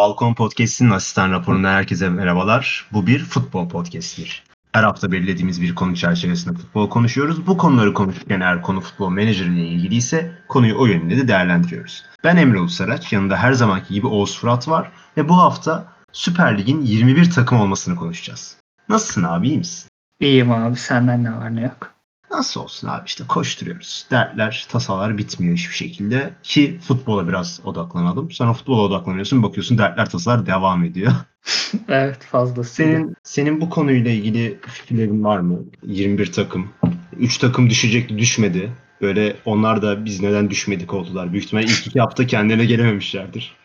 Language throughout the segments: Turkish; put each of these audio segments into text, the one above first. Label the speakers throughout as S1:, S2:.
S1: Falcon Podcast'in asistan raporuna herkese merhabalar. Bu bir futbol podcast'tir. Her hafta belirlediğimiz bir konu çerçevesinde futbol konuşuyoruz. Bu konuları konuşurken eğer konu futbol menajeriyle ilgili ise konuyu o yönde de değerlendiriyoruz. Ben Emre Ulusaraç, yanında her zamanki gibi Oğuz Fırat var ve bu hafta Süper Lig'in 21 takım olmasını konuşacağız. Nasılsın abi, iyi misin?
S2: İyiyim abi, senden ne var ne yok.
S1: Nasıl olsun abi işte koşturuyoruz. Dertler, tasalar bitmiyor hiçbir şekilde. Ki futbola biraz odaklanalım. Sonra futbola odaklanıyorsun bakıyorsun dertler tasalar devam ediyor.
S2: evet fazlası.
S1: Senin, senin bu konuyla ilgili fikirlerin var mı? 21 takım. 3 takım düşecekti düşmedi. Böyle onlar da biz neden düşmedik oldular. Büyük ihtimalle ilk iki hafta kendilerine gelememişlerdir.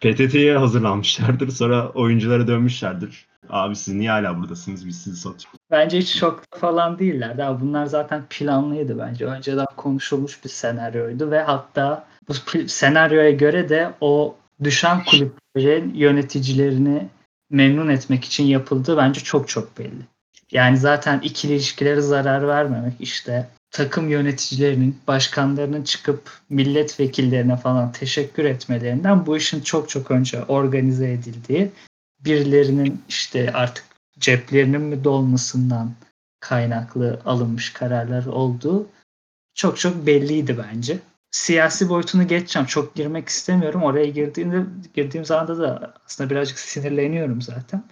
S1: PTT'ye hazırlanmışlardır. Sonra oyunculara dönmüşlerdir. Abi siz niye hala buradasınız? Biz sizi satıyoruz.
S2: Bence hiç şok falan değiller. Daha bunlar zaten planlıydı bence. Önceden konuşulmuş bir senaryoydu ve hatta bu senaryoya göre de o düşen kulüplerin yöneticilerini memnun etmek için yapıldığı bence çok çok belli. Yani zaten ikili ilişkilere zarar vermemek işte takım yöneticilerinin, başkanlarının çıkıp milletvekillerine falan teşekkür etmelerinden bu işin çok çok önce organize edildiği birilerinin işte artık ceplerinin mi dolmasından kaynaklı alınmış kararlar olduğu çok çok belliydi bence. Siyasi boyutunu geçeceğim. Çok girmek istemiyorum. Oraya girdiğimde girdiğim zaman da aslında birazcık sinirleniyorum zaten.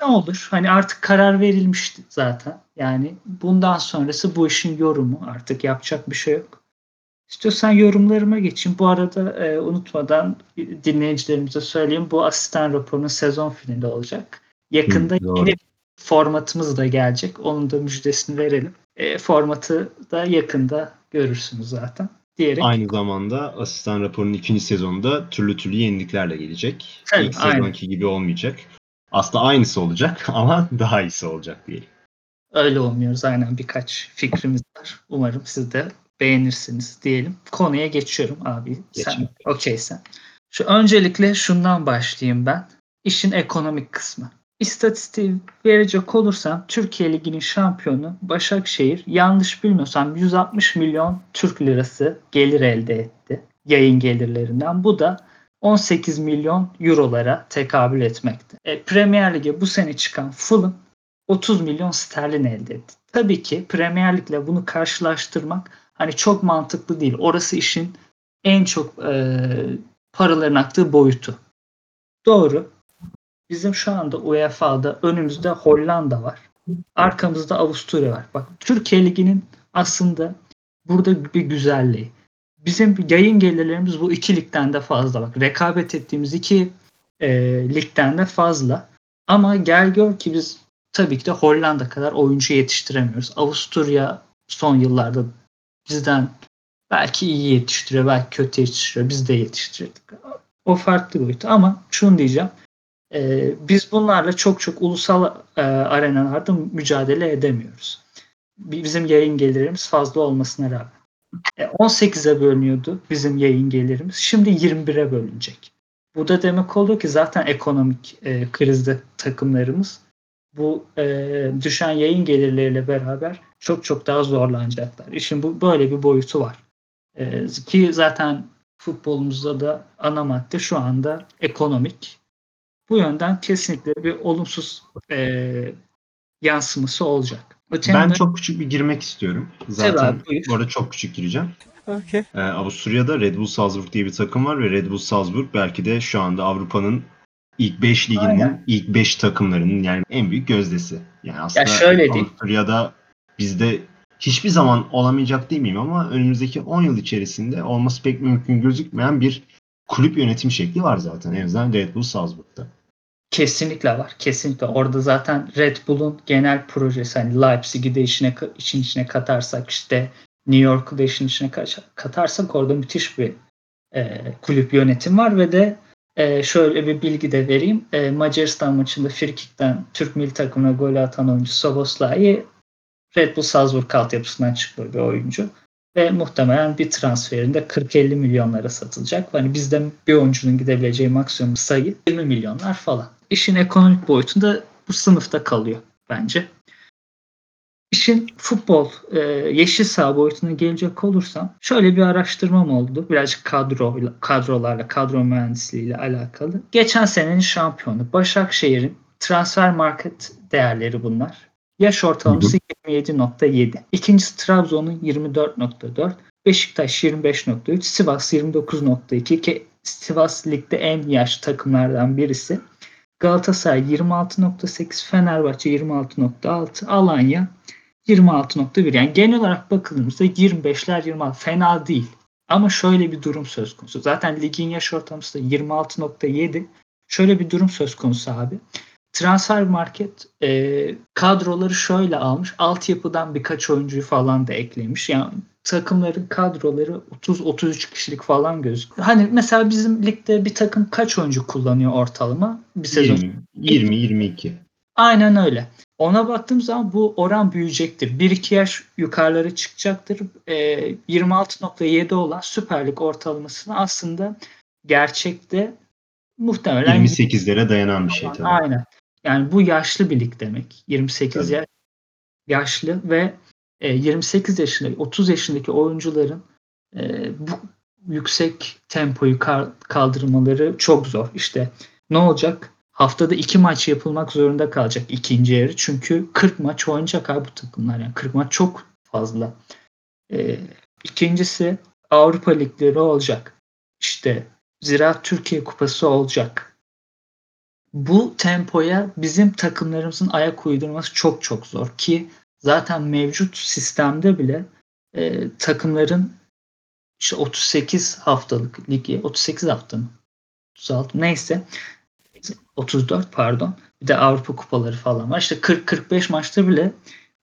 S2: Ne olur? Hani artık karar verilmişti zaten. Yani bundan sonrası bu işin yorumu. Artık yapacak bir şey yok. İstiyorsan yorumlarıma geçeyim. Bu arada e, unutmadan dinleyicilerimize söyleyeyim. Bu asistan raporunun sezon finali olacak. Yakında Hı, yeni formatımız da gelecek. Onun da müjdesini verelim. E, formatı da yakında görürsünüz zaten. Diyerek.
S1: Aynı zamanda asistan raporunun ikinci sezonunda türlü türlü yeniliklerle gelecek. Tabii, İlk aynen. sezonki gibi olmayacak. Aslında aynısı olacak ama daha iyisi olacak diyelim.
S2: Öyle olmuyoruz. Aynen birkaç fikrimiz var. Umarım siz de beğenirsiniz diyelim. Konuya geçiyorum abi. Geç. Sen okeysen. Şu öncelikle şundan başlayayım ben. İşin ekonomik kısmı. İstatistiği verecek olursam Türkiye Ligi'nin şampiyonu Başakşehir yanlış bilmiyorsam 160 milyon Türk lirası gelir elde etti yayın gelirlerinden. Bu da 18 milyon eurolara tekabül etmekte. E, Premier Lig'e bu sene çıkan Fulham 30 milyon sterlin elde etti. Tabii ki Premier Lig'le bunu karşılaştırmak hani çok mantıklı değil. Orası işin en çok e, paraların aktığı boyutu. Doğru. Bizim şu anda UEFA'da önümüzde Hollanda var. Arkamızda Avusturya var. Bak Türkiye Ligi'nin aslında burada bir güzelliği. Bizim yayın gelirlerimiz bu iki ligden de fazla. Bak rekabet ettiğimiz iki e, ligden de fazla. Ama gel gör ki biz tabii ki de Hollanda kadar oyuncu yetiştiremiyoruz. Avusturya son yıllarda bizden belki iyi yetiştiriyor, belki kötü yetiştiriyor. Biz de yetiştirdik. O farklı boyutu ama şunu diyeceğim. E, biz bunlarla çok çok ulusal e, arenalarda mücadele edemiyoruz. Bizim yayın gelirimiz fazla olmasına rağmen. E, 18'e bölünüyordu bizim yayın gelirimiz. Şimdi 21'e bölünecek. Bu da demek oluyor ki zaten ekonomik e, krizde takımlarımız bu e, düşen yayın gelirleriyle beraber çok çok daha zorlanacaklar. İşin bu böyle bir boyutu var. E, ki zaten futbolumuzda da ana madde şu anda ekonomik. Bu yönden kesinlikle bir olumsuz e, yansıması olacak.
S1: Öte ben çok küçük bir girmek istiyorum. Zaten abi, bu arada çok küçük gireceğim. Okay. Ee, Avusturya'da Red Bull Salzburg diye bir takım var ve Red Bull Salzburg belki de şu anda Avrupa'nın ilk 5 liginin Aynen. ilk 5 takımlarının yani en büyük gözdesi. Yani aslında ya şöyle Avusturya'da bizde hiçbir zaman olamayacak değil miyim ama önümüzdeki 10 yıl içerisinde olması pek mümkün gözükmeyen bir kulüp yönetim şekli var zaten. En azından Red Bull Salzburg'da.
S2: Kesinlikle var. Kesinlikle. Orada zaten Red Bull'un genel projesi hani Leipzig'i de işine, için içine katarsak işte New York'u da işin içine katarsak orada müthiş bir e, kulüp yönetim var ve de e, şöyle bir bilgi de vereyim. E, Macaristan maçında frikikten Türk milli takımına gol atan oyuncu Soboslai Red Bull Salzburg altyapısından çıkıyor bir oyuncu. Ve muhtemelen bir transferinde 40-50 milyonlara satılacak. Hani bizde bir oyuncunun gidebileceği maksimum sayı 20 milyonlar falan. İşin ekonomik boyutunda bu sınıfta kalıyor bence. İşin futbol e, yeşil saha boyutuna gelecek olursam şöyle bir araştırmam oldu. Birazcık kadro kadrolarla, kadro mühendisliğiyle alakalı. Geçen senenin şampiyonu Başakşehir'in transfer market değerleri bunlar. Yaş ortalaması 27.7. İkincisi Trabzon'un 24.4. Beşiktaş 25.3. Sivas 29.2 ki Sivas ligde en yaşlı takımlardan birisi. Galatasaray 26.8, Fenerbahçe 26.6, Alanya 26.1. Yani genel olarak bakıldığımızda 25'ler 26 fena değil. Ama şöyle bir durum söz konusu. Zaten ligin yaş ortalaması da 26.7. Şöyle bir durum söz konusu abi. Transfer market e, kadroları şöyle almış. Altyapıdan birkaç oyuncuyu falan da eklemiş. Yani takımların kadroları 30-33 kişilik falan gözüküyor. Hani mesela bizim ligde bir takım kaç oyuncu kullanıyor ortalama bir sezon?
S1: 20-22.
S2: Aynen öyle. Ona baktığım zaman bu oran büyüyecektir. 1-2 yaş yukarılara çıkacaktır. E, 26.7 olan Süper Lig ortalamasını aslında gerçekte muhtemelen
S1: 28'lere dayanan bir şey tabii.
S2: Aynen. Yani bu yaşlı bir lig demek. 28 yaş yaşlı ve 28 e, yaşında 30 yaşındaki oyuncuların e, bu yüksek tempoyu kaldırmaları çok zor. İşte ne olacak? Haftada iki maç yapılmak zorunda kalacak ikinci yarı. Çünkü 40 maç oynayacak abi bu takımlar. Yani 40 maç çok fazla. E, ikincisi Avrupa ligleri olacak. İşte Ziraat Türkiye Kupası olacak bu tempoya bizim takımlarımızın ayak uydurması çok çok zor ki zaten mevcut sistemde bile e, takımların işte 38 haftalık ligi 38 hafta mı? 36 neyse 34 pardon bir de Avrupa kupaları falan var. İşte 40-45 maçta bile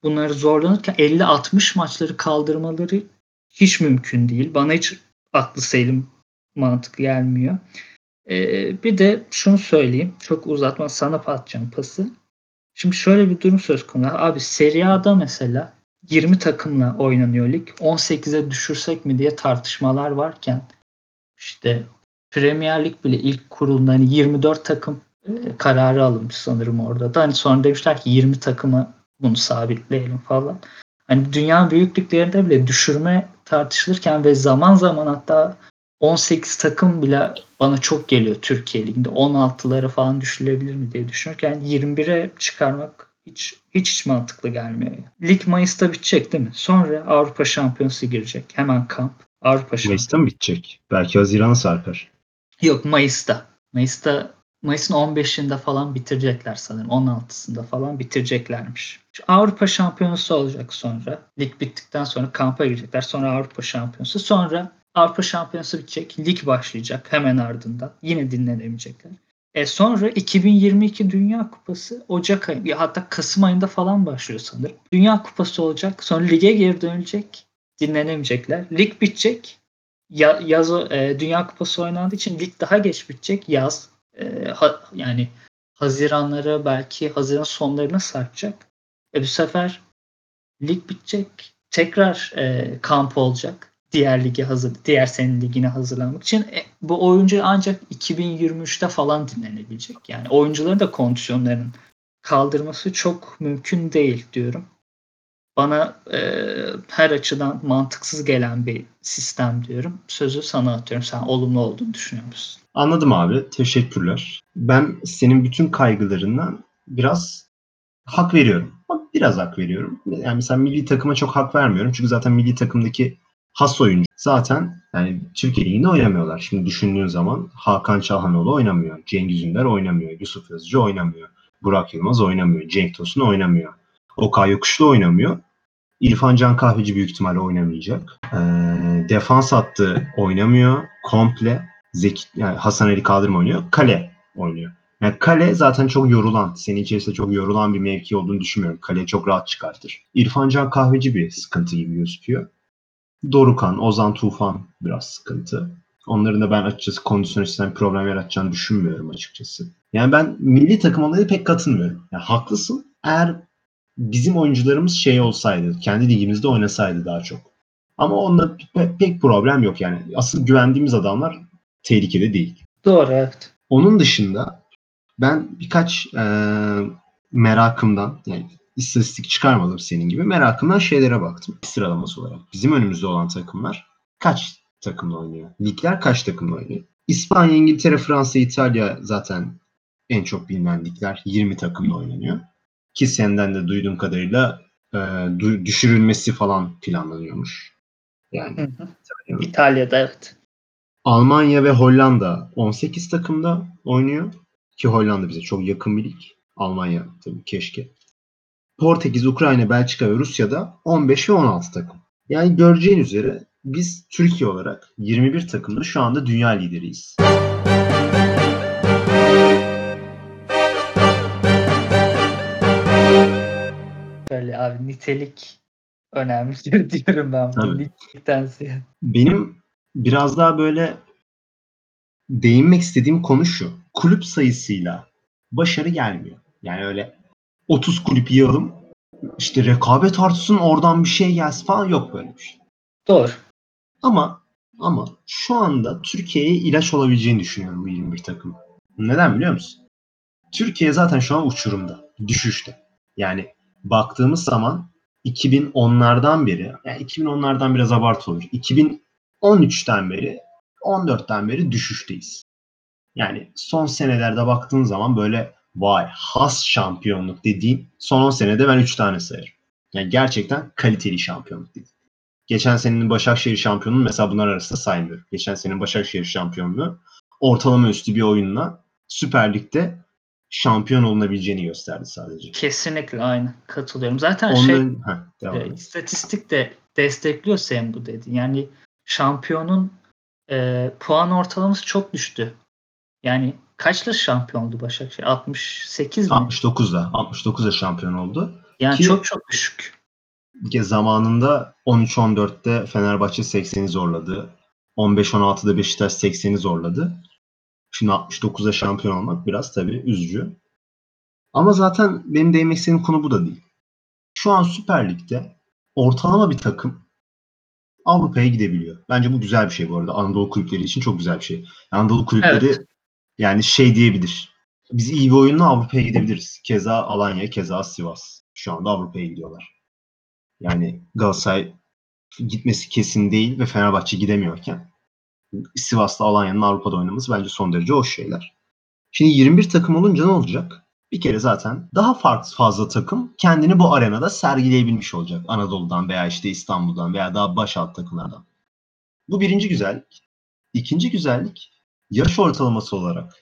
S2: bunları zorlanırken 50-60 maçları kaldırmaları hiç mümkün değil. Bana hiç aklı selim mantık gelmiyor. Ee, bir de şunu söyleyeyim. Çok uzatma sana atacağım pası. Şimdi şöyle bir durum söz konusu. Abi Serie A'da mesela 20 takımla oynanıyor lig. 18'e düşürsek mi diye tartışmalar varken işte Premier Lig bile ilk kurulunda hani 24 takım e, kararı alınmış sanırım orada da. Hani sonra demişler ki 20 takımı bunu sabitleyelim falan. Hani dünya büyüklüklerinde bile düşürme tartışılırken ve zaman zaman hatta 18 takım bile bana çok geliyor Türkiye Ligi'nde. 16'lara falan düşülebilir mi diye düşünürken 21'e çıkarmak hiç hiç hiç mantıklı gelmiyor. Lig Mayıs'ta bitecek değil mi? Sonra Avrupa Şampiyonası girecek. Hemen kamp. Avrupa Şampiyonası.
S1: Mayıs'ta mı bitecek? Belki Haziran'a sarkar.
S2: Yok Mayıs'ta. Mayıs'ta Mayıs'ın 15'inde falan bitirecekler sanırım. 16'sında falan bitireceklermiş. Şu Avrupa Şampiyonası olacak sonra. Lig bittikten sonra kampa girecekler. Sonra Avrupa Şampiyonası. Sonra Avrupa Şampiyonası bitecek. Lig başlayacak hemen ardından. Yine dinlenemeyecekler. E sonra 2022 Dünya Kupası Ocak ayı hatta Kasım ayında falan başlıyor sanırım. Dünya Kupası olacak. Sonra lige geri dönecek. Dinlenemeyecekler. Lig bitecek. Ya, yaz e, Dünya Kupası oynandığı için lig daha geç bitecek. Yaz. E, ha, yani Haziranlara belki Haziran sonlarına sarkacak. E bu sefer lig bitecek. Tekrar e, kamp olacak diğer lige hazır, diğer senin ligine hazırlanmak için e, bu oyuncu ancak 2023'te falan dinlenebilecek. Yani oyuncuların da kondisyonlarının kaldırması çok mümkün değil diyorum. Bana e, her açıdan mantıksız gelen bir sistem diyorum. Sözü sana atıyorum. Sen olumlu olduğunu düşünüyor musun?
S1: Anladım abi. Teşekkürler. Ben senin bütün kaygılarından biraz hak veriyorum. Biraz hak veriyorum. Yani mesela milli takıma çok hak vermiyorum. Çünkü zaten milli takımdaki has oyuncu. Zaten yani Türkiye Ligi'nde oynamıyorlar. Şimdi düşündüğün zaman Hakan Çalhanoğlu oynamıyor. Cengiz Ünder oynamıyor. Yusuf Yazıcı oynamıyor. Burak Yılmaz oynamıyor. Cenk Tosun oynamıyor. Okay Yokuşlu oynamıyor. İrfan Can Kahveci büyük ihtimalle oynamayacak. Ee, defans hattı oynamıyor. Komple. Zeki, yani Hasan Ali Kaldırım oynuyor. Kale oynuyor. Yani kale zaten çok yorulan, senin içerisinde çok yorulan bir mevki olduğunu düşünmüyorum. Kale çok rahat çıkartır. İrfan Can Kahveci bir sıkıntı gibi gözüküyor. Dorukan, Ozan Tufan biraz sıkıntı. Onların da ben açıkçası kondisyon açısından problem yaratacağını düşünmüyorum açıkçası. Yani ben milli takım olayına pek katılmıyorum. Yani haklısın. Eğer bizim oyuncularımız şey olsaydı, kendi ligimizde oynasaydı daha çok. Ama onda pek problem yok yani. Asıl güvendiğimiz adamlar tehlikeli değil.
S2: Doğru evet.
S1: Onun dışında ben birkaç e, merakımdan yani istatistik çıkarmadım senin gibi. Merakımdan şeylere baktım. Sıralaması olarak. Bizim önümüzde olan takımlar kaç takımla oynuyor? Ligler kaç takımla oynuyor? İspanya, İngiltere, Fransa, İtalya zaten en çok bilinen ligler 20 takımla oynanıyor. Ki senden de duyduğum kadarıyla e, düşürülmesi falan planlanıyormuş. Yani
S2: Hı hı. İtalya'da evet.
S1: Almanya ve Hollanda 18 takımda oynuyor. Ki Hollanda bize çok yakın bir lig. Almanya tabii keşke. Portekiz, Ukrayna, Belçika ve Rusya'da 15 ve 16 takım. Yani göreceğin üzere biz Türkiye olarak 21 takımda şu anda dünya lideriyiz.
S2: Böyle abi nitelik önemlidir diyorum ben. Bu
S1: Tabii.
S2: nitelikten ziyade.
S1: Benim biraz daha böyle değinmek istediğim konu şu. Kulüp sayısıyla başarı gelmiyor. Yani öyle 30 kulüp yığalım işte rekabet artsın oradan bir şey gelsin falan yok böyle bir şey.
S2: Doğru.
S1: Ama ama şu anda Türkiye'ye ilaç olabileceğini düşünüyorum bu 21 takım. Neden biliyor musun? Türkiye zaten şu an uçurumda, düşüşte. Yani baktığımız zaman 2010'lardan beri, yani 2010'lardan biraz abartı olur. 2013'ten beri, 14'ten beri düşüşteyiz. Yani son senelerde baktığın zaman böyle vay has şampiyonluk dediğin son 10 senede ben 3 tane sayarım. Yani gerçekten kaliteli şampiyonluk dediğin. Geçen senenin Başakşehir şampiyonluğunu mesela bunlar arasında saymıyorum. Geçen senenin Başakşehir şampiyonluğu ortalama üstü bir oyunla Süper Lig'de şampiyon olunabileceğini gösterdi sadece.
S2: Kesinlikle aynı. Katılıyorum. Zaten şey
S1: Onların, heh, devam
S2: e, istatistik de destekliyor senin bu dediğin. Yani şampiyonun e, puan ortalaması çok düştü. Yani kaçla şampiyon oldu Başakşehir? 68 mi?
S1: 69'da 69'da şampiyon oldu.
S2: Yani
S1: Ki-
S2: çok çok düşük.
S1: Zamanında 13-14'te Fenerbahçe 80'i zorladı. 15-16'da Beşiktaş 80'i zorladı. Şimdi 69'da şampiyon olmak biraz tabii üzücü. Ama zaten benim değinmek istediğim konu bu da değil. Şu an Süper Lig'de ortalama bir takım Avrupa'ya gidebiliyor. Bence bu güzel bir şey bu arada. Anadolu kulüpleri için çok güzel bir şey. Anadolu kulüpleri
S2: Evet.
S1: Yani şey diyebilir. Biz iyi bir oyunla Avrupa'ya gidebiliriz. Keza Alanya, keza Sivas. Şu anda Avrupa'ya gidiyorlar. Yani Galatasaray gitmesi kesin değil ve Fenerbahçe gidemiyorken Sivas'la Alanya'nın Avrupa'da oynaması bence son derece hoş şeyler. Şimdi 21 takım olunca ne olacak? Bir kere zaten daha farklı fazla takım kendini bu arenada sergileyebilmiş olacak. Anadolu'dan veya işte İstanbul'dan veya daha baş alt takımlardan. Bu birinci güzellik. İkinci güzellik yaş ortalaması olarak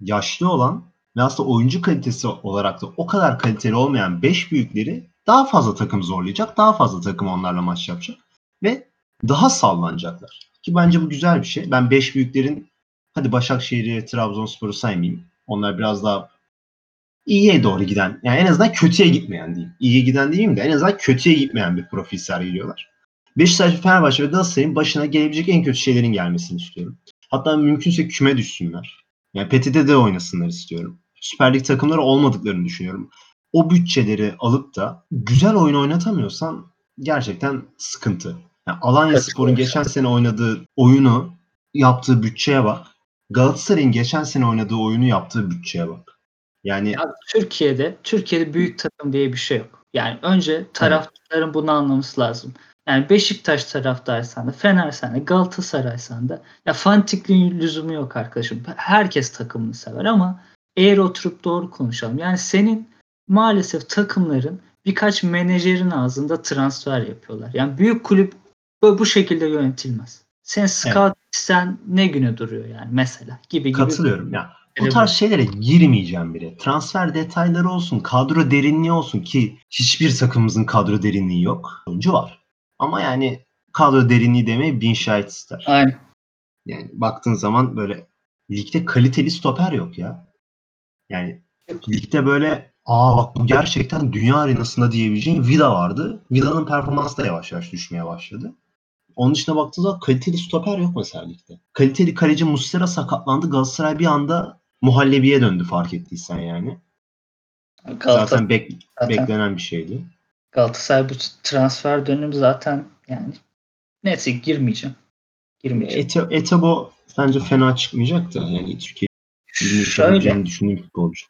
S1: yaşlı olan ve aslında oyuncu kalitesi olarak da o kadar kaliteli olmayan 5 büyükleri daha fazla takım zorlayacak. Daha fazla takım onlarla maç yapacak. Ve daha sallanacaklar. Ki bence bu güzel bir şey. Ben 5 büyüklerin hadi Başakşehir'i, Trabzonspor'u saymayayım. Onlar biraz daha iyiye doğru giden, yani en azından kötüye gitmeyen diyeyim. İyiye giden diyeyim de en azından kötüye gitmeyen bir profil sergiliyorlar. Beşiktaş, Fenerbahçe ve Galatasaray'ın başına gelebilecek en kötü şeylerin gelmesini istiyorum. Hatta mümkünse küme düşsünler. Yani PTT'de de oynasınlar istiyorum. Süper Lig takımları olmadıklarını düşünüyorum. O bütçeleri alıp da güzel oyun oynatamıyorsan gerçekten sıkıntı. Yani Alanya
S2: Evet,
S1: Spor'un geçen sene oynadığı oyunu yaptığı bütçeye bak. Galatasaray'ın geçen sene oynadığı oyunu yaptığı bütçeye bak. Yani
S2: Ya Türkiye'de Türkiye'de büyük takım diye bir şey yok. Yani önce taraftarların bunu anlaması lazım. Yani Beşiktaş taraftarsan da, Fenersen de, Galatasaraysan da ya fanatikliğin lüzumu yok arkadaşım. Herkes takımını sever ama eğer oturup doğru konuşalım. Yani senin maalesef takımların birkaç menajerin ağzında transfer yapıyorlar. Yani büyük kulüp böyle bu şekilde yönetilmez. Sen scout sen ne güne duruyor yani mesela gibi gibi.
S1: katılıyorum ya. Bu
S2: Evet.
S1: tarz şeylere girmeyeceğim bile. Transfer detayları olsun, kadro derinliği olsun ki hiçbir takımımızın kadro derinliği yok. Oyuncu var. Ama yani kadro derinliği demeyi bin şahit ister.
S2: Aynen.
S1: Yani baktığın zaman böyle ligde kaliteli stoper yok ya. Yani ligde böyle aa bak bu gerçekten dünya arenasında diyebileceğin Vida vardı. Vida'nın performansı da yavaş yavaş düşmeye başladı. Onun dışına baktığın zaman kaliteli stoper yok mesela ligde. Kaliteli kaleci Muslera sakatlandı. Galatasaray bir anda muhallebiye döndü fark ettiysen yani.
S2: Galatasaray,
S1: Zaten bek-
S2: zaten.
S1: beklenen bir şeydi.
S2: Galatasaray bu transfer dönemi zaten yani neyse girmeyeceğim. Girmeyeceğim.
S1: Ete, Etebo bence fena çıkmayacak da yani Türkiye
S2: Şöyle
S1: düşündüğüm futbolcu.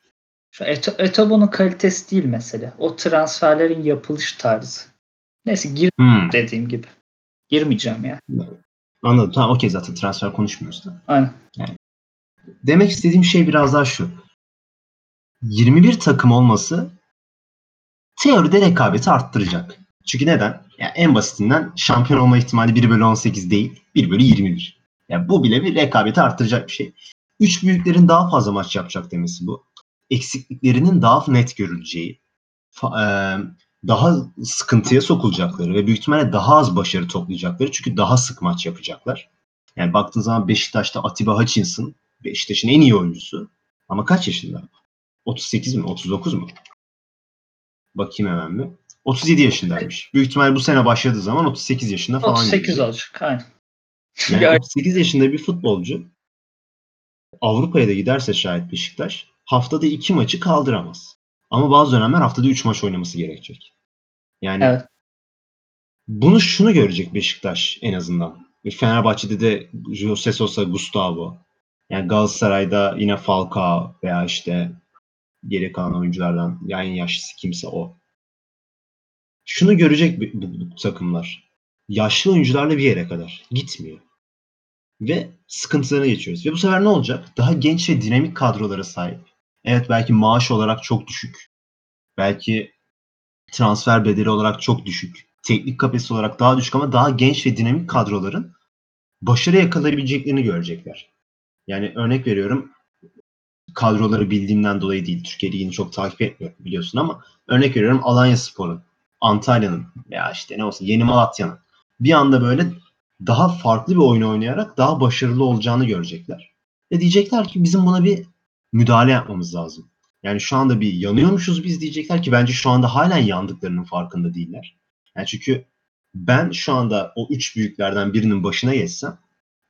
S2: Şu Eto, Etobo'nun kalitesi değil mesele. O transferlerin yapılış tarzı. Neyse gir hmm. dediğim gibi. Girmeyeceğim ya.
S1: Anladım. Tamam okey zaten transfer konuşmuyoruz da.
S2: Aynen. Yani,
S1: demek istediğim şey biraz daha şu. 21 takım olması teoride rekabeti arttıracak. Çünkü neden? Yani en basitinden şampiyon olma ihtimali 1 bölü 18 değil, 1 bölü 21. Yani bu bile bir rekabeti arttıracak bir şey. Üç büyüklerin daha fazla maç yapacak demesi bu. Eksikliklerinin daha net görüleceği, daha sıkıntıya sokulacakları ve büyük ihtimalle daha az başarı toplayacakları çünkü daha sık maç yapacaklar. Yani baktığın zaman Beşiktaş'ta Atiba Hutchinson Beşiktaş'ın en iyi oyuncusu. Ama kaç yaşında? 38 mi? 39 mu? Bakayım hemen mi? 37 yaşındaymış. Büyük ihtimal bu sene başladığı zaman 38 yaşında falan.
S2: 38 gibi. olacak aynen.
S1: Yani 38 yaşında bir futbolcu Avrupa'ya da giderse şayet Beşiktaş haftada iki maçı kaldıramaz. Ama bazı dönemler haftada 3 maç oynaması gerekecek. Yani evet. bunu şunu görecek Beşiktaş en azından. Fenerbahçe'de de Jose Sosa, Gustavo. Yani Galatasaray'da yine Falcao veya işte geri kalan oyunculardan yani yaşlısı kimse o. Şunu görecek bu, bu, bu takımlar. Yaşlı oyuncularla bir yere kadar gitmiyor. Ve sıkıntılarına geçiyoruz. Ve bu sefer ne olacak? Daha genç ve dinamik kadrolara sahip. Evet belki maaş olarak çok düşük. Belki transfer bedeli olarak çok düşük. Teknik kapasite olarak daha düşük ama daha genç ve dinamik kadroların başarı yakalayabileceklerini görecekler. Yani örnek veriyorum kadroları bildiğimden dolayı değil. Türkiye Ligi'ni çok takip etmiyorum biliyorsun ama örnek veriyorum Alanya Spor'un, Antalya'nın veya işte ne olsun Yeni Malatya'nın bir anda böyle daha farklı bir oyun oynayarak daha başarılı olacağını görecekler. Ve diyecekler ki bizim buna bir müdahale yapmamız lazım. Yani şu anda bir yanıyormuşuz biz diyecekler ki bence şu anda halen yandıklarının farkında değiller. Yani çünkü ben şu anda o üç büyüklerden birinin başına geçsem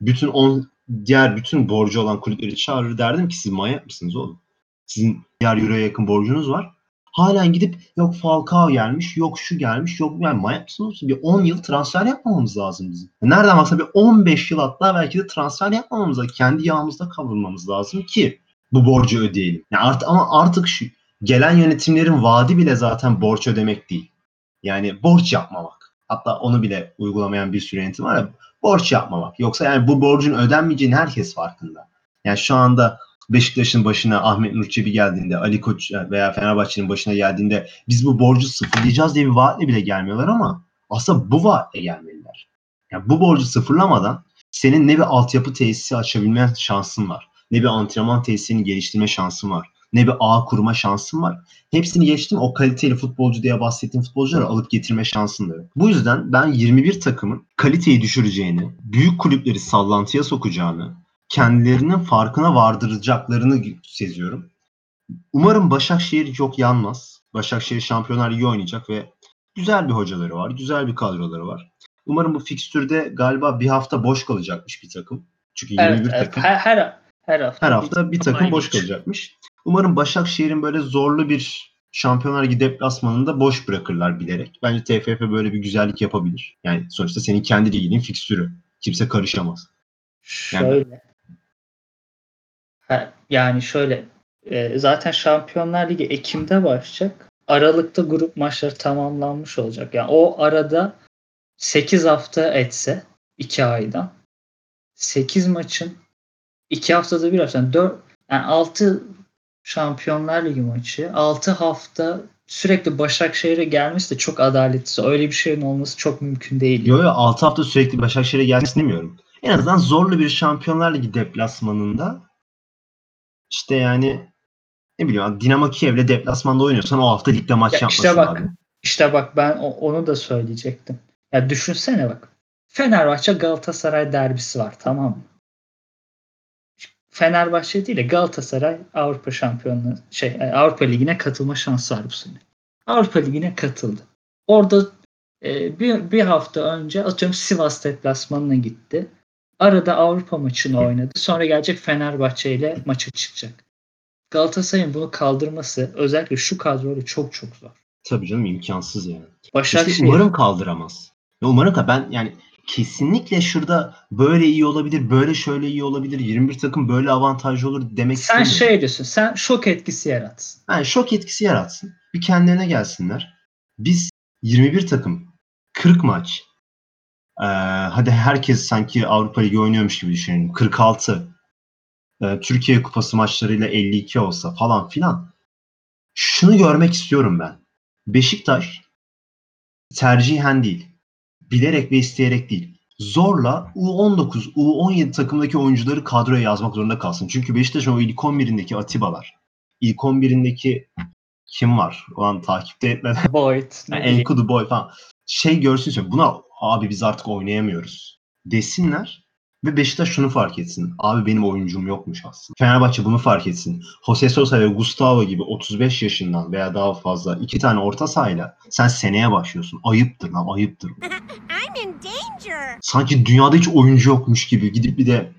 S1: bütün on diğer bütün borcu olan kulüpleri çağırır derdim ki siz manyak mısınız oğlum? Sizin diğer euroya yakın borcunuz var. Halen gidip yok Falcao gelmiş, yok şu gelmiş, yok yani manyak mısınız? Bir 10 yıl transfer yapmamamız lazım bizim. Nereden baksa bir 15 yıl hatta belki de transfer yapmamamız lazım. Kendi yağımızda kavrulmamız lazım ki bu borcu ödeyelim. Yani art, ama artık şu gelen yönetimlerin vaadi bile zaten borç ödemek değil. Yani borç yapmamak. Hatta onu bile uygulamayan bir sürü yönetim var ya borç yapmamak. Yoksa yani bu borcun ödenmeyeceğini herkes farkında. Yani şu anda Beşiktaş'ın başına Ahmet Nur Çebi geldiğinde, Ali Koç veya Fenerbahçe'nin başına geldiğinde biz bu borcu sıfırlayacağız diye bir vaatle bile gelmiyorlar ama aslında bu vaatle gelmeliler. Yani bu borcu sıfırlamadan senin ne bir altyapı tesisi açabilme şansın var, ne bir antrenman tesisini geliştirme şansın var, ne bir ağ kurma şansın var. Hepsini geçtim o kaliteli futbolcu diye bahsettiğim futbolcuları alıp getirme şansın da yok. Bu yüzden ben 21 takımın kaliteyi düşüreceğini, büyük kulüpleri sallantıya sokacağını, kendilerinin farkına vardıracaklarını seziyorum. Umarım Başakşehir çok yanmaz. Başakşehir Şampiyonlar Ligi oynayacak ve güzel bir hocaları var, güzel bir kadroları var. Umarım bu fikstürde galiba bir hafta boş kalacakmış bir takım. Çünkü 21 evet, takım.
S2: Her, her, her hafta,
S1: her hafta bir takım boş kalacakmış. Umarım Başakşehir'in böyle zorlu bir Şampiyonlar Ligi deplasmanında boş bırakırlar bilerek. Bence TFF böyle bir güzellik yapabilir. Yani sonuçta senin kendi liginin fikstürü. Kimse karışamaz.
S2: Yani, şöyle. Ha, yani şöyle. E, zaten Şampiyonlar Ligi Ekim'de başlayacak. Aralıkta grup maçları tamamlanmış olacak. Yani o arada 8 hafta etse 2 aydan 8 maçın 2 haftada bir hafta yani 4 yani 6 Şampiyonlar Ligi maçı 6 hafta sürekli Başakşehir'e gelmesi de çok adaletsiz. Öyle bir şeyin olması çok mümkün değil.
S1: Yok yok 6 hafta sürekli Başakşehir'e gelmesi demiyorum. En azından zorlu bir Şampiyonlar Ligi deplasmanında işte yani ne bileyim Dinamo Kiev'le deplasmanda oynuyorsan o hafta ligde maç ya yapmasın
S2: işte bak, abi. İşte bak ben onu da söyleyecektim. Ya düşünsene bak. Fenerbahçe Galatasaray derbisi var tamam mı? Fenerbahçe değil de Galatasaray Avrupa Şampiyonluğu şey e, Avrupa Ligi'ne katılma şansı var bu sene. Avrupa Ligi'ne katıldı. Orada e, bir, bir hafta önce atıyorum Sivas deplasmanına gitti. Arada Avrupa maçını oynadı. Sonra gelecek Fenerbahçe ile maça çıkacak. Galatasaray'ın bunu kaldırması özellikle şu kadroyla çok çok zor.
S1: Tabii canım imkansız yani. Başakşehir. İşte umarım kaldıramaz. Ya umarım ben yani kesinlikle şurada böyle iyi olabilir, böyle şöyle iyi olabilir, 21 takım böyle avantajlı olur demek
S2: Sen şey diyorsun, sen şok etkisi yaratsın.
S1: Yani şok etkisi yaratsın. Bir kendilerine gelsinler. Biz 21 takım, 40 maç. Ee, hadi herkes sanki Avrupa Ligi oynuyormuş gibi düşünelim. 46. Ee, Türkiye Kupası maçlarıyla 52 olsa falan filan. Şunu görmek istiyorum ben. Beşiktaş tercihen değil bilerek ve isteyerek değil. Zorla U19, U17 takımdaki oyuncuları kadroya yazmak zorunda kalsın. Çünkü Beşiktaş'ın o ilk 11'indeki Atiba'lar, ilk 11'indeki kim var? O an takipte etmeden.
S2: Boyd.
S1: Yani Enkudu Boy falan. Şey görsün istiyorum. Buna abi biz artık oynayamıyoruz. Desinler ve Beşiktaş şunu fark etsin. Abi benim oyuncum yokmuş aslında. Fenerbahçe bunu fark etsin. Jose Sosa ve Gustavo gibi 35 yaşından veya daha fazla iki tane orta sahayla sen seneye başlıyorsun. Ayıptır lan ayıptır. Sanki dünyada hiç oyuncu yokmuş gibi gidip bir de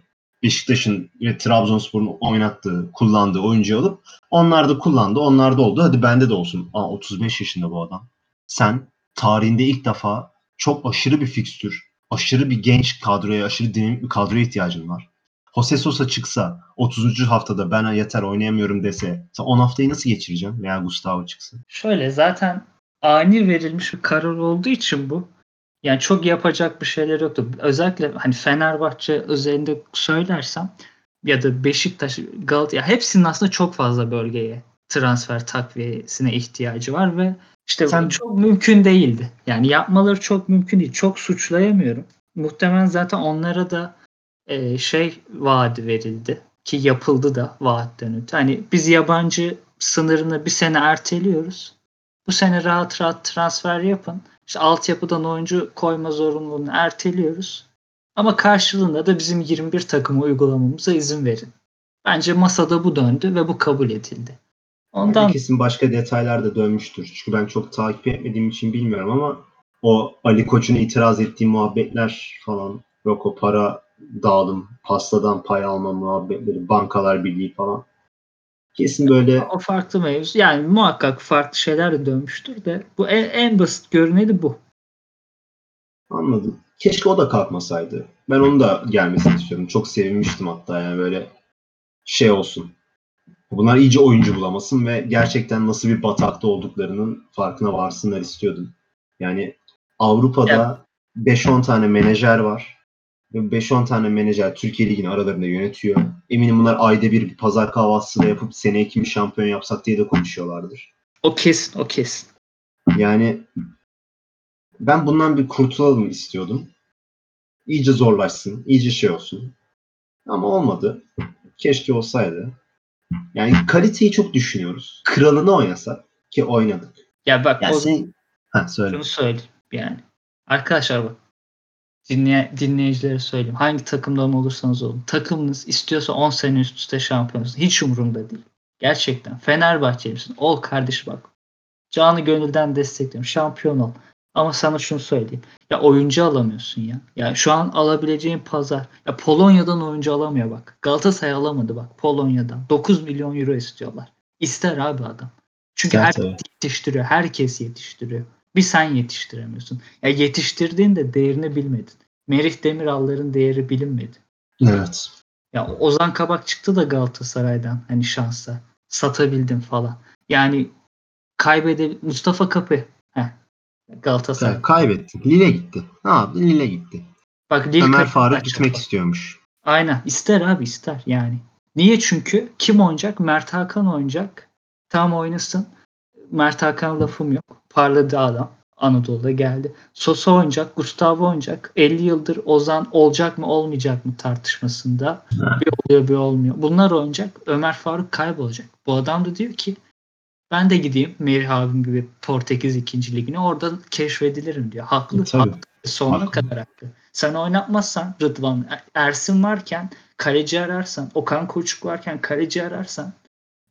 S1: Beşiktaş'ın ve Trabzonspor'un oynattığı, kullandığı oyuncu alıp onlar da kullandı, onlar da oldu. Hadi bende de olsun. Aa 35 yaşında bu adam. Sen tarihinde ilk defa çok aşırı bir fikstür, aşırı bir genç kadroya, aşırı dinamik bir kadroya ihtiyacın var. Jose Sosa çıksa 30. haftada ben yeter oynayamıyorum dese sen 10 haftayı nasıl geçireceğim veya Gustavo çıksa?
S2: Şöyle zaten ani verilmiş bir karar olduğu için bu yani çok yapacak bir şeyler yoktu. Özellikle hani Fenerbahçe özelinde söylersem ya da Beşiktaş, Galatasaray hepsinin aslında çok fazla bölgeye transfer takviyesine ihtiyacı var ve işte Sen... çok mümkün değildi. Yani yapmaları çok mümkün değil. Çok suçlayamıyorum. Muhtemelen zaten onlara da e, şey vaadi verildi ki yapıldı da vaatten öte. Hani biz yabancı sınırını bir sene erteliyoruz. Bu sene rahat rahat transfer yapın. İşte altyapıdan oyuncu koyma zorunluluğunu erteliyoruz. Ama karşılığında da bizim 21 takımı uygulamamıza izin verin. Bence masada bu döndü ve bu kabul edildi.
S1: Ondan yani kesin başka detaylar da dönmüştür. Çünkü ben çok takip etmediğim için bilmiyorum ama o Ali Koç'un itiraz ettiği muhabbetler falan yok o para dağılım, pastadan pay alma muhabbetleri, bankalar birliği falan. Kesin böyle.
S2: O farklı mevzu. Yani muhakkak farklı şeyler de dönmüştür de bu en, en basit görüneni bu.
S1: Anladım. Keşke o da kalkmasaydı. Ben onu da gelmesini istiyorum. Çok sevinmiştim hatta yani böyle şey olsun. Bunlar iyice oyuncu bulamasın ve gerçekten nasıl bir batakta olduklarının farkına varsınlar istiyordum. Yani Avrupa'da evet. 5-10 tane menajer var. 5-10 tane menajer Türkiye Ligi'ni aralarında yönetiyor. Eminim bunlar ayda bir, bir pazar kahvaltısı da yapıp seneye kimi şampiyon yapsak diye de konuşuyorlardır.
S2: O kesin, o kesin.
S1: Yani ben bundan bir kurtulalım istiyordum. İyice zorlaşsın, iyice şey olsun. Ama olmadı. Keşke olsaydı. Yani kaliteyi çok düşünüyoruz. Kralını oynasak ki oynadık.
S2: Ya bak yani o sen... ha, söyle. şunu söyleyeyim yani. Arkadaşlar bak dinleye, dinleyicilere söyleyeyim. Hangi takımdan olursanız olun. Takımınız istiyorsa 10 sene üst üste şampiyon. Hiç umurumda değil. Gerçekten. Fenerbahçe misin? Ol kardeş bak. Canı gönülden destekliyorum. Şampiyon ol. Ama sana şunu söyleyeyim. Ya oyuncu alamıyorsun ya. Ya şu an alabileceğin pazar. Ya Polonya'dan oyuncu alamıyor bak. Galatasaray alamadı bak Polonya'dan. 9 milyon euro istiyorlar. İster abi adam. Çünkü evet, herkes evet. yetiştiriyor. Herkes yetiştiriyor. Bir sen yetiştiremiyorsun. Ya yetiştirdiğin de değerini bilmedin. Merih Demiral'ların değeri bilinmedi.
S1: Evet.
S2: Ya Ozan Kabak çıktı da Galatasaray'dan hani şansa. Satabildim falan. Yani kaybede Mustafa Kapı. Galatasaray. Ya,
S1: kaybetti. Lille gitti. Ne yaptı? Lille gitti. Bak Lille Ömer Faruk gitmek istiyormuş.
S2: Aynen. İster abi ister yani. Niye? Çünkü kim oynayacak? Mert Hakan oynayacak. Tam oynasın. Mert Hakan lafım yok. Parladı adam. Anadolu'da geldi. Sosa oynayacak, Gustavo oynayacak. 50 yıldır Ozan olacak mı olmayacak mı tartışmasında. Bir oluyor bir olmuyor. Bunlar oynayacak. Ömer Faruk kaybolacak. Bu adam da diyor ki ben de gideyim Merih abim gibi Portekiz 2. ligine orada keşfedilirim diyor. Haklı. Tabii. haklı. Sonuna haklı. kadar haklı. Sen oynatmazsan Rıdvan Ersin varken kaleci ararsan Okan Koçuk varken kaleci ararsan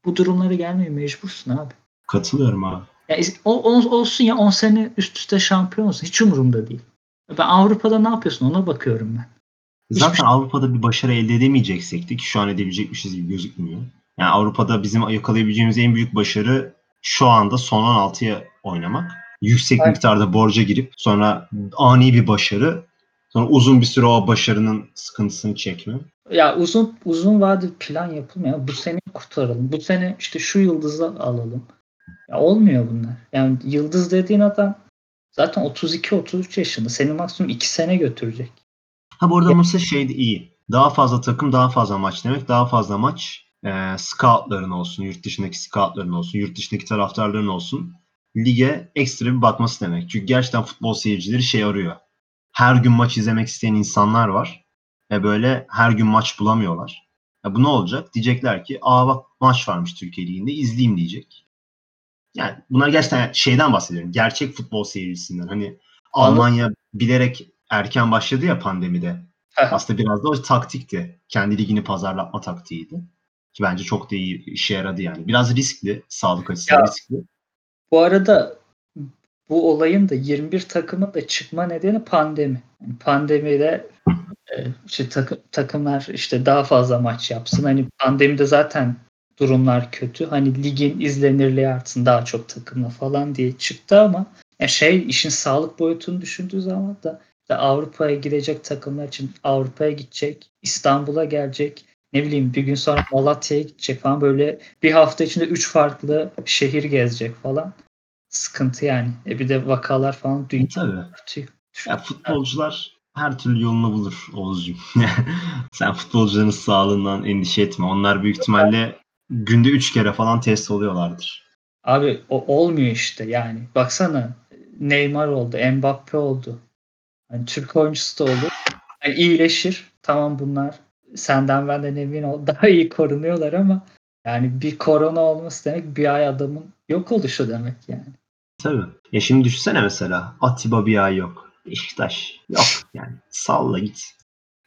S2: bu durumlara gelmeye mecbursun abi.
S1: Katılıyorum abi.
S2: Ya, olsun ya 10 sene üst üste şampiyon olsun. Hiç umurumda değil. Ben Avrupa'da ne yapıyorsun ona bakıyorum ben.
S1: Zaten Hiçbir... Avrupa'da bir başarı elde edemeyeceksek de ki şu an edebilecekmişiz gibi gözükmüyor. Yani Avrupa'da bizim yakalayabileceğimiz en büyük başarı şu anda son 16'ya oynamak. Yüksek evet. miktarda borca girip sonra ani bir başarı Sonra uzun bir süre o başarının sıkıntısını çekme.
S2: Ya uzun uzun vadeli plan yapılmıyor. Bu sene kurtaralım. Bu sene işte şu yıldızı alalım. Ya olmuyor bunlar. Yani yıldız dediğin adam zaten 32-33 yaşında. Seni maksimum 2 sene götürecek.
S1: Ha bu arada mesela şey de iyi. Daha fazla takım daha fazla maç demek. Daha fazla maç e, scoutların olsun, yurt dışındaki scoutların olsun, yurt dışındaki taraftarların olsun. Lige ekstra bir bakması demek. Çünkü gerçekten futbol seyircileri şey arıyor. Her gün maç izlemek isteyen insanlar var. Ve böyle her gün maç bulamıyorlar. Ya bu ne olacak? Diyecekler ki aa bak maç varmış Türkiye Ligi'nde izleyeyim diyecek. Yani bunlar gerçekten şeyden bahsediyorum. Gerçek futbol seyircisinden. Hani Anladım. Almanya bilerek erken başladı ya pandemide. Aslında biraz da o taktikti. Kendi ligini pazarlatma taktiğiydi. Ki bence çok da iyi işe yaradı yani. Biraz riskli. Sağlık açısından riskli.
S2: Bu arada bu olayın da 21 takımın da çıkma nedeni pandemi. Yani pandemide e, işte takım, takımlar işte daha fazla maç yapsın. Hani pandemide zaten durumlar kötü. Hani ligin izlenirliği artsın daha çok takımla falan diye çıktı ama ya şey işin sağlık boyutunu düşündüğü zaman da Avrupa'ya gidecek takımlar için Avrupa'ya gidecek, İstanbul'a gelecek, ne bileyim bir gün sonra Malatya'ya gidecek falan böyle bir hafta içinde üç farklı şehir gezecek falan. Sıkıntı yani. E bir de vakalar falan dünya
S1: Tabii. tutuyor. Ya futbolcular her türlü yolunu bulur Oğuzcuğum. Sen futbolcuların sağlığından endişe etme. Onlar büyük ihtimalle günde 3 kere falan test oluyorlardır.
S2: Abi o olmuyor işte yani. Baksana Neymar oldu, Mbappe oldu. Yani Türk oyuncusu da olur. Yani iyileşir. Tamam bunlar senden benden emin ol daha iyi korunuyorlar ama yani bir korona olması demek bir ay adamın yok oluşu demek yani.
S1: Tabii. Ya şimdi düşünsene mesela Atiba bir ay yok. Beşiktaş yok yani. Salla git.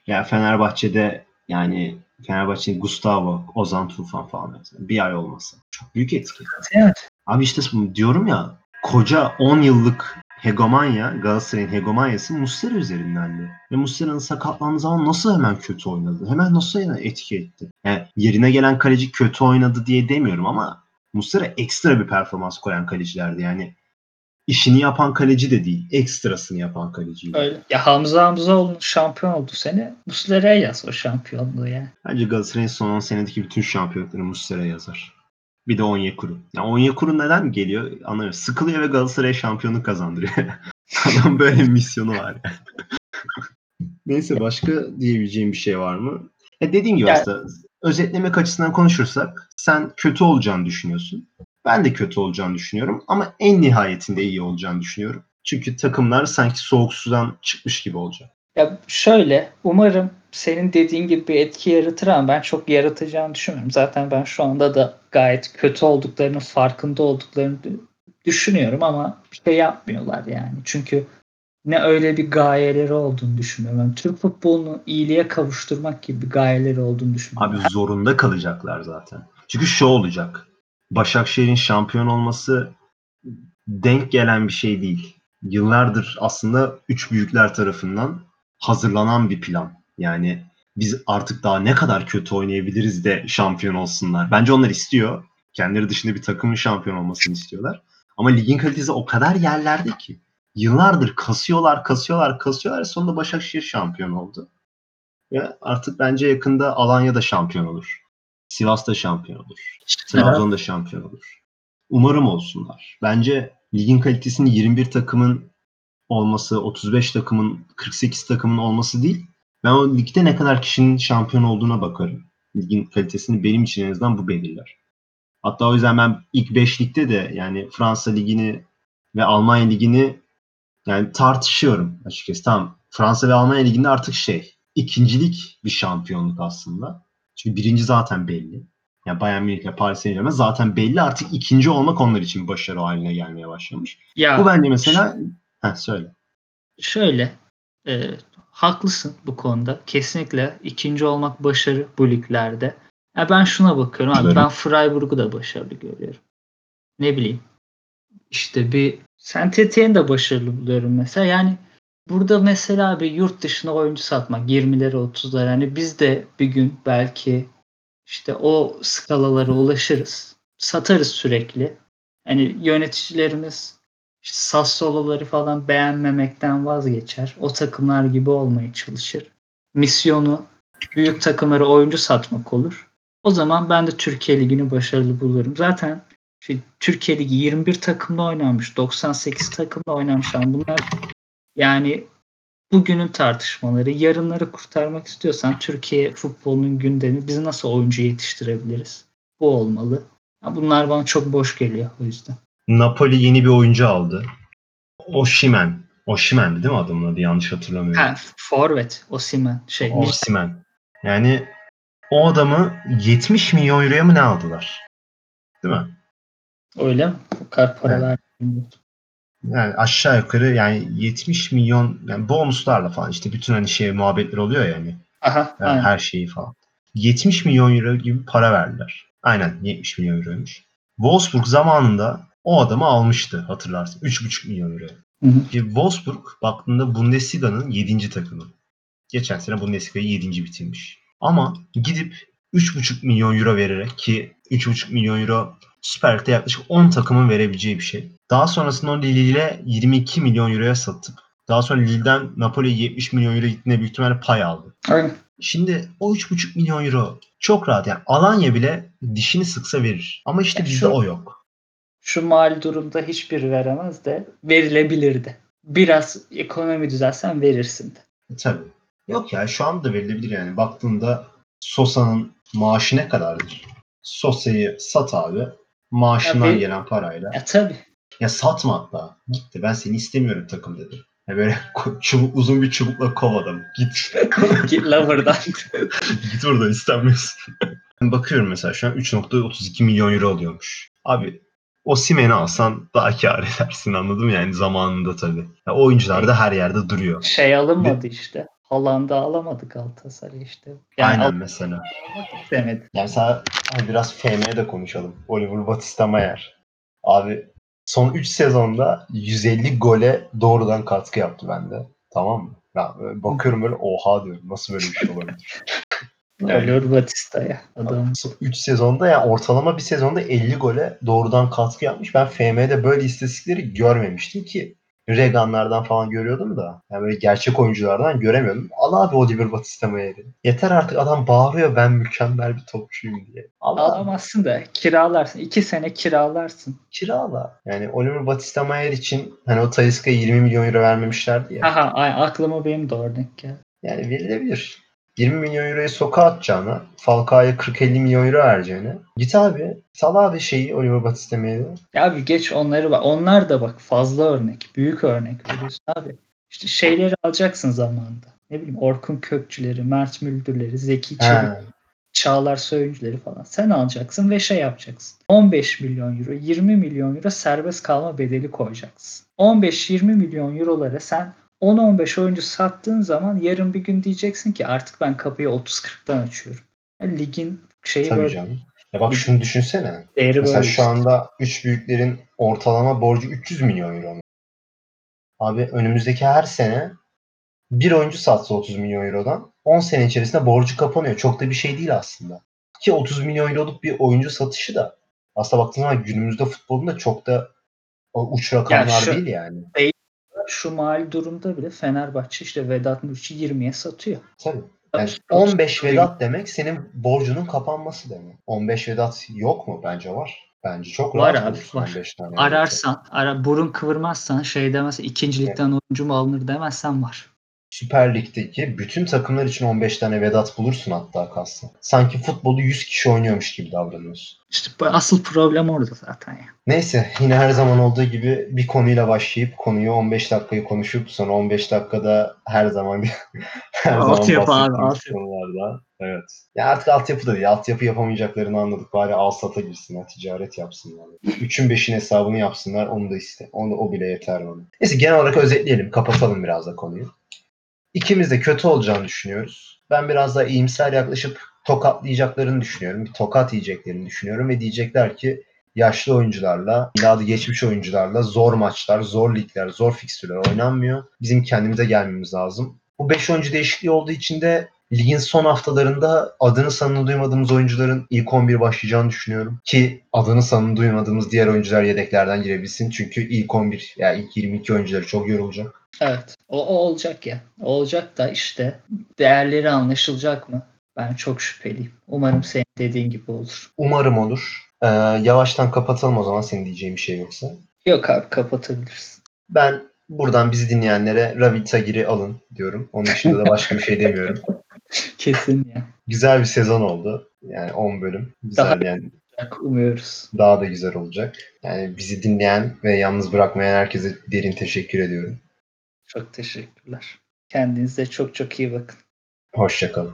S1: Ya Fenerbahçe'de yani Fenerbahçe'nin Gustavo, Ozan Tufan falan mesela. Bir ay olmasa. Çok büyük etki.
S2: Evet.
S1: Abi işte diyorum ya koca 10 yıllık hegemonya, Galatasaray'ın hegemonyası Muslera üzerindendi. Ve Muslera'nın sakatlandığı zaman nasıl hemen kötü oynadı? Hemen nasıl hemen etki etti? Yani yerine gelen kaleci kötü oynadı diye demiyorum ama Muslera ekstra bir performans koyan kalecilerdi. Yani işini yapan kaleci de değil, ekstrasını yapan kaleciydi.
S2: Öyle. Ya Hamza Hamzaoğlu şampiyon oldu sene. Muslera'ya yaz o şampiyonluğu yani.
S1: Bence Galatasaray'ın son 10 senedeki bütün şampiyonlukları Muslera'ya yazar. Bir de Onyekuru. Ya Onyekuru neden geliyor anlamıyorum. Sıkılıyor ve Galatasaray şampiyonluk kazandırıyor. Adam böyle bir misyonu var yani. Neyse başka diyebileceğim bir şey var mı? Ya dediğim gibi yani, aslında özetlemek açısından konuşursak sen kötü olacağını düşünüyorsun. Ben de kötü olacağını düşünüyorum ama en nihayetinde iyi olacağını düşünüyorum. Çünkü takımlar sanki soğuk sudan çıkmış gibi olacak.
S2: Ya şöyle umarım senin dediğin gibi bir etki yaratır ama ben çok yaratacağını düşünmüyorum. Zaten ben şu anda da gayet kötü olduklarının farkında olduklarını düşünüyorum ama bir şey yapmıyorlar yani. Çünkü ne öyle bir gayeleri olduğunu düşünmüyorum. Yani Türk futbolunu iyiliğe kavuşturmak gibi bir gayeleri olduğunu düşünmüyorum.
S1: Abi zorunda kalacaklar zaten. Çünkü şu olacak. Başakşehir'in şampiyon olması denk gelen bir şey değil. Yıllardır aslında üç büyükler tarafından hazırlanan bir plan. Yani biz artık daha ne kadar kötü oynayabiliriz de şampiyon olsunlar. Bence onlar istiyor. Kendileri dışında bir takımın şampiyon olmasını istiyorlar. Ama ligin kalitesi o kadar yerlerde ki. Yıllardır kasıyorlar, kasıyorlar, kasıyorlar. Sonunda Başakşehir şampiyon oldu. Ve artık bence yakında Alanya da şampiyon olur. Sivas da şampiyon olur. Trabzon da şampiyon olur. Umarım olsunlar. Bence ligin kalitesini 21 takımın olması, 35 takımın, 48 takımın olması değil. Ben o ligde ne kadar kişinin şampiyon olduğuna bakarım. Ligin kalitesini benim için en azından bu belirler. Hatta o yüzden ben ilk 5 ligde de yani Fransa ligini ve Almanya ligini yani tartışıyorum açıkçası. Tamam Fransa ve Almanya liginde artık şey ikincilik bir şampiyonluk aslında. Çünkü birinci zaten belli. Yani Bayern Münih ile Paris Saint Germain zaten belli artık ikinci olmak onlar için başarı haline gelmeye başlamış. Ya, bu bence mesela Heh, söyle.
S2: Şöyle e, haklısın bu konuda. Kesinlikle ikinci olmak başarı bu liglerde. Ya ben şuna bakıyorum abi. Ben Freiburg'u da başarılı görüyorum. Ne bileyim. İşte bir Saint de başarılı buluyorum mesela. Yani burada mesela bir yurt dışına oyuncu satmak 20'lere 30'lara hani biz de bir gün belki işte o skalalara ulaşırız. Satarız sürekli. Hani yöneticilerimiz işte Sassuolo'ları falan beğenmemekten vazgeçer. O takımlar gibi olmaya çalışır. Misyonu büyük takımlara oyuncu satmak olur. O zaman ben de Türkiye Ligi'ni başarılı bulurum. Zaten Türkiye Ligi 21 takımla oynanmış. 98 takımla oynanmış. Yani bunlar yani bugünün tartışmaları. Yarınları kurtarmak istiyorsan Türkiye futbolunun gündemi biz nasıl oyuncu yetiştirebiliriz? Bu olmalı. Bunlar bana çok boş geliyor o yüzden.
S1: Napoli yeni bir oyuncu aldı. Oshimen. Oshimen'di değil mi adamın adı yanlış hatırlamıyorum.
S2: Ha, forvet. Osimen. Şey,
S1: Osimen. Yani o adamı 70 milyon euroya mı ne aldılar? Değil mi?
S2: Öyle? Bu kadar paralar. Evet.
S1: Yani aşağı yukarı yani 70 milyon yani bonuslarla falan işte bütün hani şey muhabbetler oluyor yani.
S2: Aha,
S1: yani her şeyi falan. 70 milyon euro gibi para verdiler. Aynen 70 milyon euroymuş. Wolfsburg zamanında o adamı almıştı hatırlarsın. 3,5 milyon euro. Hı hı. Wolfsburg baktığında Bundesliga'nın 7. takımı. Geçen sene Bundesliga'yı 7. bitirmiş. Ama gidip 3,5 milyon euro vererek ki 3,5 milyon euro Süper Lig'de yaklaşık 10 takımın verebileceği bir şey. Daha sonrasında o Lille ile 22 milyon euroya satıp daha sonra Lille'den Napoli'ye 70 milyon euro gittiğinde büyük ihtimalle pay aldı.
S2: Aynen.
S1: Şimdi o 3,5 milyon euro çok rahat yani Alanya bile dişini sıksa verir. Ama işte ya bizde şu, o yok.
S2: Şu mal durumda hiçbir veremez de verilebilirdi. Biraz ekonomi düzelsen verirsin de.
S1: E, tabii. Yok ya şu anda verilebilir yani. Baktığında Sosa'nın maaşı ne kadardır? Sosa'yı sat abi. Maaşından ya gelen parayla.
S2: Ya tabii.
S1: Ya satma hatta. Gitti ben seni istemiyorum takım dedi. Ya böyle çubuk, uzun bir çubukla kovadım. Git.
S2: Git la buradan.
S1: Git buradan istenmiyorsun. Bakıyorum mesela şu an 3.32 milyon euro alıyormuş. Abi o Simen'i alsan daha kar edersin anladın mı yani zamanında tabii. Ya oyuncular da her yerde duruyor.
S2: Şey alınmadı işte. Hollanda alamadık Galatasaray işte.
S1: Yani Aynen al- mesela. Demedi. Yani mesela biraz FM'de konuşalım. Oliver Batista Mayer. Abi son 3 sezonda 150 gole doğrudan katkı yaptı bende. Tamam mı? Ya bakıyorum böyle oha diyorum. Nasıl böyle bir şey olabilir?
S2: Ölür Batista'ya
S1: adam. 3 sezonda yani ortalama bir sezonda 50 gole doğrudan katkı yapmış. Ben FM'de böyle istatistikleri görmemiştim ki Reganlardan falan görüyordum da. Yani böyle gerçek oyunculardan göremiyordum. Al abi Oliver Batista Mayer'i. Yeter artık adam bağırıyor ben mükemmel bir topçuyum diye.
S2: Al Alamazsın da kiralarsın. İki sene kiralarsın.
S1: Kirala. Yani Oliver Batista Mayer için hani o Taliska'ya 20 milyon euro vermemişlerdi ya.
S2: Aha ay, aklıma benim de örnek geldi.
S1: Yani verilebilir. 20 milyon euroyu sokağa atacağına, Falcao'ya 40-50 milyon euro vereceğine. Git abi. Sal abi şeyi Oliver Batista Mayer'i.
S2: Ya abi geç onları bak. Onlar da bak fazla örnek. Büyük örnek veriyorsun abi. İşte şeyleri alacaksın zamanında. Ne bileyim Orkun Kökçüleri, Mert Müldürleri, Zeki Çelik, Çağlar Söyüncüleri falan. Sen alacaksın ve şey yapacaksın. 15 milyon euro, 20 milyon euro serbest kalma bedeli koyacaksın. 15-20 milyon eurolara sen 10-15 oyuncu sattığın zaman yarın bir gün diyeceksin ki artık ben kapıyı 30-40'tan açıyorum. Yani ligin şeyi
S1: Tabii
S2: böyle.
S1: Canım. Ya bak şunu düşünsene. Değeri Mesela böyle şu işte. anda 3 büyüklerin ortalama borcu 300 milyon euro. Abi önümüzdeki her sene bir oyuncu satsa 30 milyon eurodan 10 sene içerisinde borcu kapanıyor. Çok da bir şey değil aslında. Ki 30 milyon euroluk bir oyuncu satışı da aslında baktığınız zaman günümüzde futbolunda çok da uç rakamlar yani şu, değil yani.
S2: Şu mal durumda bile Fenerbahçe işte Vedat Muriç'i 20'ye satıyor.
S1: Tabii. Yani 15 Vedat demek senin borcunun kapanması demek. 15 Vedat yok mu? Bence var. Bence çok
S2: var abi var. 15 tane Ararsan, ara, burun kıvırmazsan şey demezsen ikincilikten evet. oyuncu mu alınır demezsen var.
S1: Süper Lig'deki bütün takımlar için 15 tane Vedat bulursun hatta kalsın. Sanki futbolu 100 kişi oynuyormuş gibi davranıyorsun.
S2: İşte asıl problem orada zaten ya.
S1: Neyse yine her zaman olduğu gibi bir konuyla başlayıp konuyu 15 dakikayı konuşup sonra 15 dakikada her zaman
S2: her altyapı abi altyapı.
S1: konularda. Evet. Ya artık altyapı da değil. Altyapı yapamayacaklarını anladık. Bari al sata girsinler. Ticaret yapsınlar. Üçün beşin hesabını yapsınlar. Onu da iste. Onu, o bile yeter bana. Neyse genel olarak özetleyelim. Kapatalım biraz da konuyu. İkimiz de kötü olacağını düşünüyoruz. Ben biraz daha iyimser yaklaşıp tokatlayacaklarını düşünüyorum. Bir tokat yiyeceklerini düşünüyorum ve diyecekler ki yaşlı oyuncularla, da geçmiş oyuncularla zor maçlar, zor ligler, zor fikstürler oynanmıyor. Bizim kendimize gelmemiz lazım. Bu 5 oyuncu değişikliği olduğu için de ligin son haftalarında adını sanını duymadığımız oyuncuların ilk 11 başlayacağını düşünüyorum. Ki adını sanını duymadığımız diğer oyuncular yedeklerden girebilsin. Çünkü ilk 11 yani ilk 22 oyuncuları çok yorulacak.
S2: Evet. O, o olacak ya. O olacak da işte değerleri anlaşılacak mı? Ben çok şüpheliyim. Umarım senin dediğin gibi olur.
S1: Umarım olur. Ee, yavaştan kapatalım o zaman senin diyeceğin bir şey yoksa.
S2: Yok abi kapatabilirsin.
S1: Ben buradan bizi dinleyenlere Ravi Tagir'i alın diyorum. Onun dışında da başka bir şey demiyorum.
S2: Kesin ya.
S1: Güzel bir sezon oldu. Yani 10 bölüm. Güzel
S2: Daha-
S1: yani.
S2: Umuyoruz.
S1: Daha da güzel olacak. Yani bizi dinleyen ve yalnız bırakmayan herkese derin teşekkür ediyorum.
S2: Çok teşekkürler. Kendinize çok çok iyi bakın.
S1: Hoşçakalın.